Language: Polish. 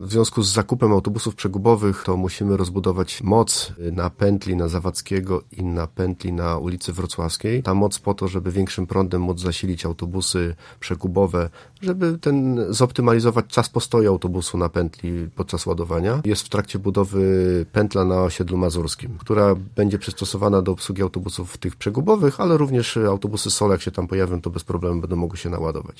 W związku z zakupem autobusów przegubowych to musimy rozbudować moc na pętli na Zawadzkiego i na pętli na ulicy Wrocławskiej. Ta moc po to, żeby większym prądem móc zasilić autobusy przegubowe, żeby ten zoptymalizować czas postoju autobusu na pętli podczas ładowania. Jest w trakcie budowy pętla na osiedlu mazurskim, która będzie przystosowana do obsługi autobusów tych przegubowych, ale również autobusy SOL, jak się tam pojawią, to bez problemu będą mogły się naładować.